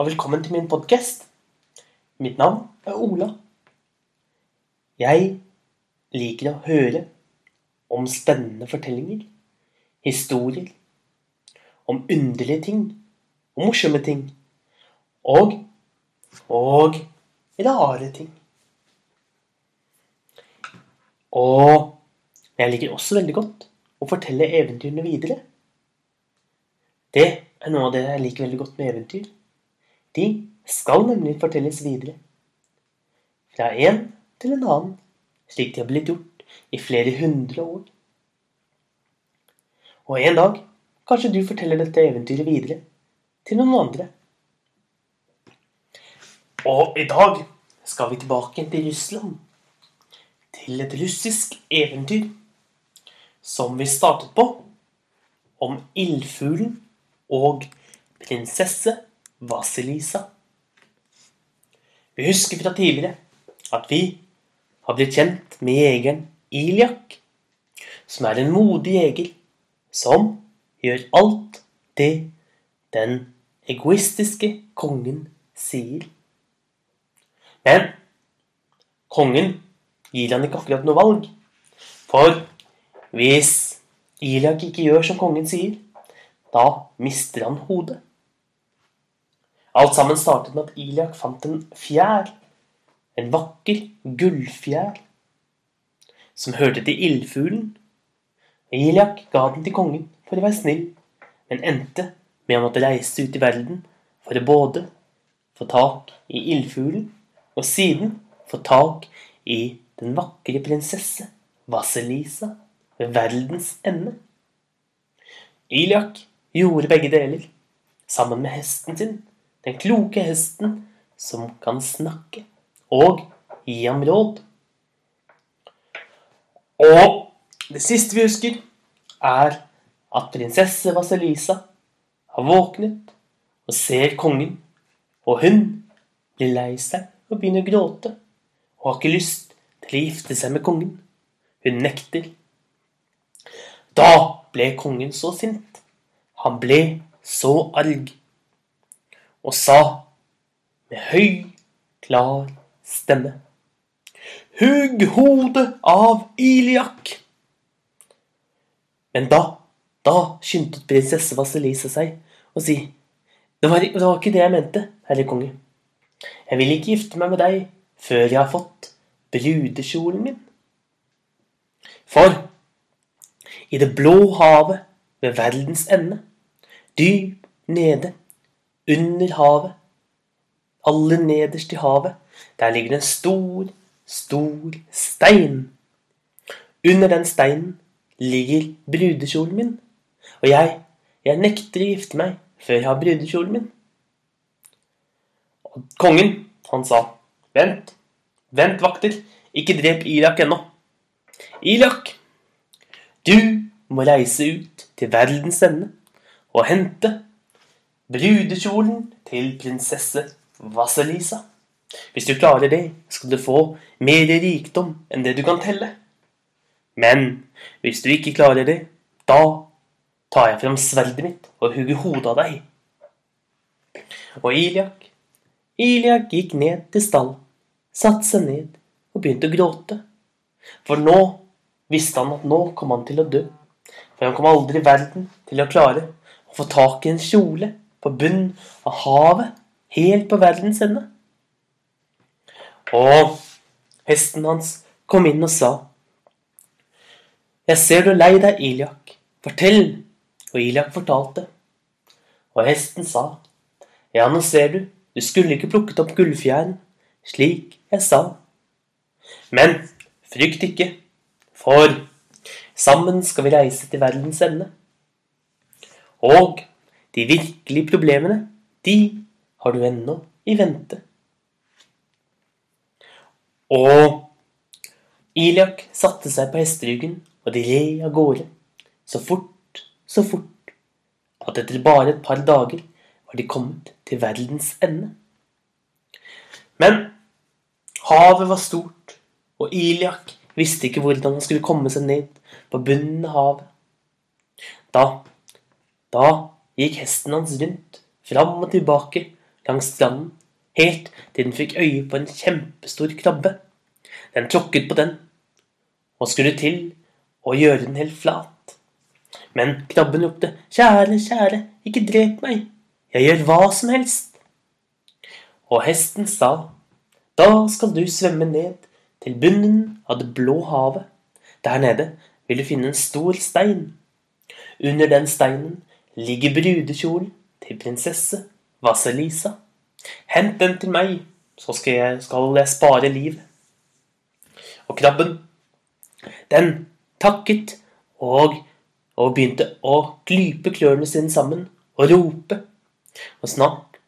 og velkommen til min podkast. Mitt navn er Ola. Jeg liker å høre om spennende fortellinger, historier, om underlige ting, om morsomme ting, og og rare ting. Og jeg liker også veldig godt å fortelle eventyrene videre. Det er noe av det jeg liker veldig godt med eventyr. De skal nemlig fortelles videre. Fra en til en annen, slik de har blitt gjort i flere hundre år. Og en dag kanskje du forteller dette eventyret videre til noen andre. Og i dag skal vi tilbake til Russland. Til et russisk eventyr som vi startet på om ildfuglen og prinsesse Vasilisa. Vi husker fra tidligere at vi har blitt kjent med jegeren Iliak, som er en modig jeger som gjør alt det den egoistiske kongen sier. Men kongen gir han ikke akkurat noe valg. For hvis Iliak ikke gjør som kongen sier, da mister han hodet. Alt sammen startet med at Iliak fant en fjær. En vakker gullfjær. Som hørte til ildfuglen. Iliak ga den til kongen for å være snill, men endte med å måtte reise ut i verden for å både få tak i ildfuglen og siden få tak i den vakre prinsesse Vasilisa ved verdens ende. Iliak gjorde begge deler, sammen med hesten sin, den kloke hesten som kan snakke og gi ham råd. Og det siste vi husker, er at prinsesse Vasilisa har våknet og ser kongen, og hun blir lei seg og begynner å gråte, og har ikke lyst til å gifte seg med kongen. Hun nekter. Da ble kongen så sint. Han ble så arg og sa med høy, klar stemme Hugg hodet av Iliak! Men da, da skyndte prinsesse Vasilisa seg og si det var, det var ikke det jeg mente, herre konge. Jeg vil ikke gifte meg med deg før jeg har fått brudekjolen min. For i det blå havet ved verdens ende, dypt nede, under havet, aller nederst i havet, der ligger en stor, stor stein. Under den steinen ligger brudekjolen min, og jeg, jeg nekter å gifte meg før jeg har brudekjolen min. Og kongen, han sa, vent, vent, vakter, ikke drep Irak ennå. Irak, du må reise ut til verdens ende og hente brudekjolen til prinsesse Vasilisa. Hvis du klarer det, skal du få mer rikdom enn det du kan telle. Men hvis du ikke klarer det, da tar jeg fram sverdet mitt og hugger hodet av deg. Og Iliak, Iliak gikk ned til stallen, satte seg ned og begynte å gråte. For nå visste han at nå kom han til å dø. For han kom aldri i verden til å klare å få tak i en kjole på bunnen av havet, helt på verdens ende. Og hesten hans kom inn og sa Jeg ser du er lei deg, Iliak. Fortell. Og Iliak fortalte. Og hesten sa Ja, nå ser du, du skulle ikke plukket opp gullfjæren, slik jeg sa. Men frykt ikke, for sammen skal vi reise til verdens ende. Og de virkelige problemene, de har du ennå i vente. Og Iliak satte seg på hesteryggen, og de red av gårde. Så fort, så fort, at etter bare et par dager var de kommet til verdens ende. Men havet var stort, og Iliak visste ikke hvordan han skulle komme seg ned på bunnen av havet. Da, da gikk hesten hans rundt, fram og tilbake langs stranden, helt til den fikk øye på en kjempestor krabbe. Den tråkket på den, og skulle til å gjøre den helt flat. Men krabben ropte, kjære, kjære, ikke drep meg, jeg gjør hva som helst. Og hesten sa, da skal du svømme ned til bunnen av det blå havet. Der nede vil du finne en stor stein. Under den steinen ligger brudekjolen til prinsesse Vaselisa. Hent den til meg, så skal jeg, skal jeg spare livet. Og krabben, den takket og, og begynte å klype klørne sine sammen og rope. Og snart,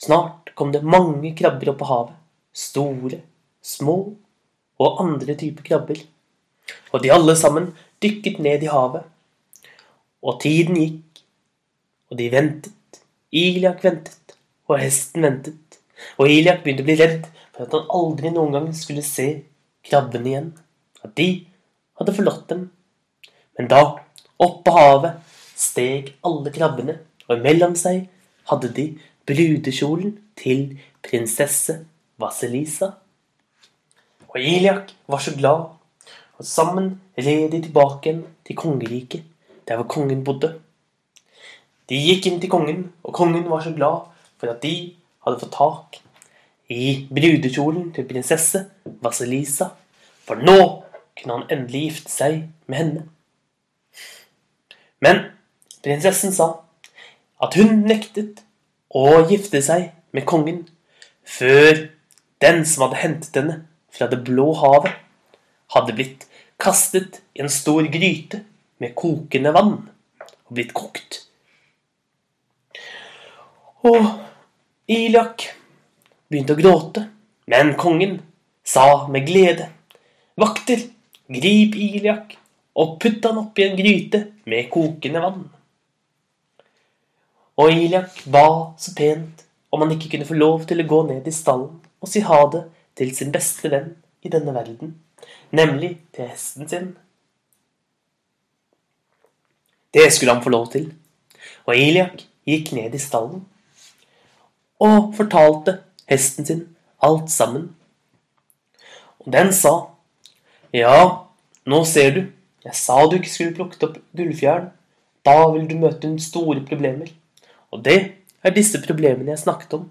snart kom det mange krabber opp på havet. Store, små og andre typer krabber. Og de alle sammen dykket ned i havet. Og tiden gikk, og de ventet. Iliak ventet, og hesten ventet. Og Iliak begynte å bli redd for at han aldri noen gang skulle se krabbene igjen. At de hadde forlatt dem. Men da, oppe på havet, steg alle krabbene, og imellom seg hadde de brudekjolen til prinsesse Vaselisa. Og Iliak var så glad og sammen red de tilbake igjen til kongeriket, der hvor kongen bodde. De gikk inn til kongen, og kongen var så glad for at de hadde fått tak i brudekjolen til prinsesse Vaselisa, for nå kunne han endelig gifte seg med henne. Men prinsessen sa at hun nektet å gifte seg med kongen før den som hadde hentet henne fra det blå havet, hadde blitt kastet i en stor gryte med kokende vann og blitt kokt. Og Iliak begynte å gråte, men kongen sa med glede Vakter, grip Iliak og putt han oppi en gryte med kokende vann. Og Iliak ba så pent om han ikke kunne få lov til å gå ned i stallen og si ha det til sin beste venn i denne verden nemlig til hesten sin. Det skulle han få lov til, og Iliak gikk ned i stallen og fortalte hesten sin alt sammen. Og den sa, ja, nå ser du, jeg sa du ikke skulle plukket opp gullfjæren. da vil du møte store problemer. Og det er disse problemene jeg snakket om.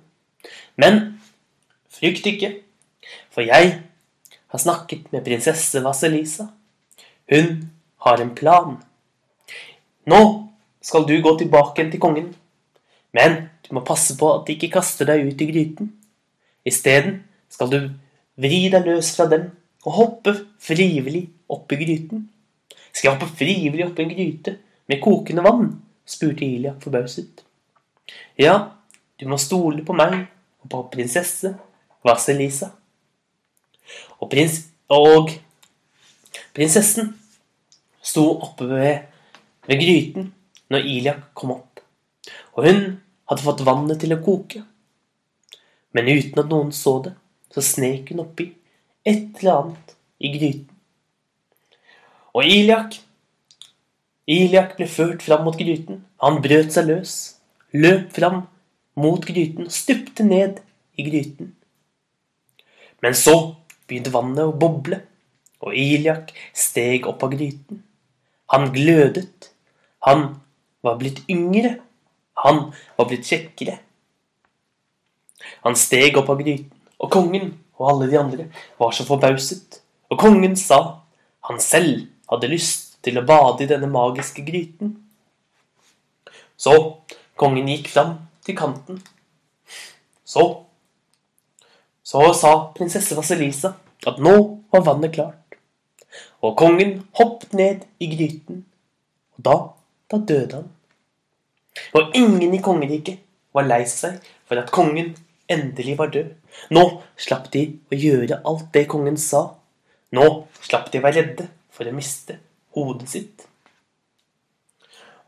Men frykt ikke, for jeg har snakket med prinsesse Vaselisa. Hun har en plan. Nå skal du gå tilbake til kongen, men du må passe på at de ikke kaster deg ut i gryten. Isteden skal du vri deg løs fra dem og hoppe frivillig opp i gryten. Skal jeg hoppe frivillig opp i en gryte med kokende vann? spurte Ilia forbauset. Ja, du må stole på meg og på prinsesse Vaselisa. Og, prins, og prinsessen sto oppe ved, ved gryten når Iliak kom opp. Og hun hadde fått vannet til å koke. Men uten at noen så det, så snek hun oppi et eller annet i gryten. Og Iliak Iliak ble ført fram mot gryten. Han brøt seg løs, løp fram mot gryten stupte ned i gryten. Men så begynte vannet å boble, og Iliak steg opp av gryten. Han glødet. Han var blitt yngre. Han var blitt kjekkere. Han steg opp av gryten, og kongen og alle de andre var så forbauset. Og kongen sa han selv hadde lyst til å bade i denne magiske gryten. Så kongen gikk fram til kanten. Så så sa prinsesse Vaselisa at nå var vannet klart, og kongen hoppet ned i gryten, og da, da døde han. Og ingen i kongeriket var lei seg for at kongen endelig var død. Nå slapp de å gjøre alt det kongen sa. Nå slapp de å være redde for å miste hodet sitt.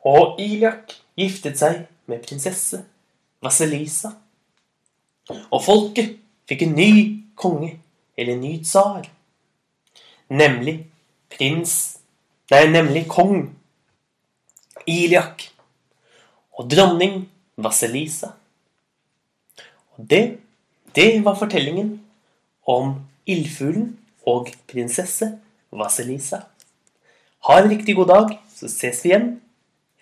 Og Iliak giftet seg med prinsesse Vaselisa. Og folket fikk en ny konge, eller en ny tsar. Nemlig prins Nei, nemlig kong Iliak og dronning Vaselisa. Det, det var fortellingen om ildfuglen og prinsesse Vasilisa. Ha en riktig god dag, så ses vi igjen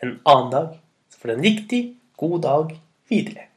en annen dag. Så får du en riktig god dag videre.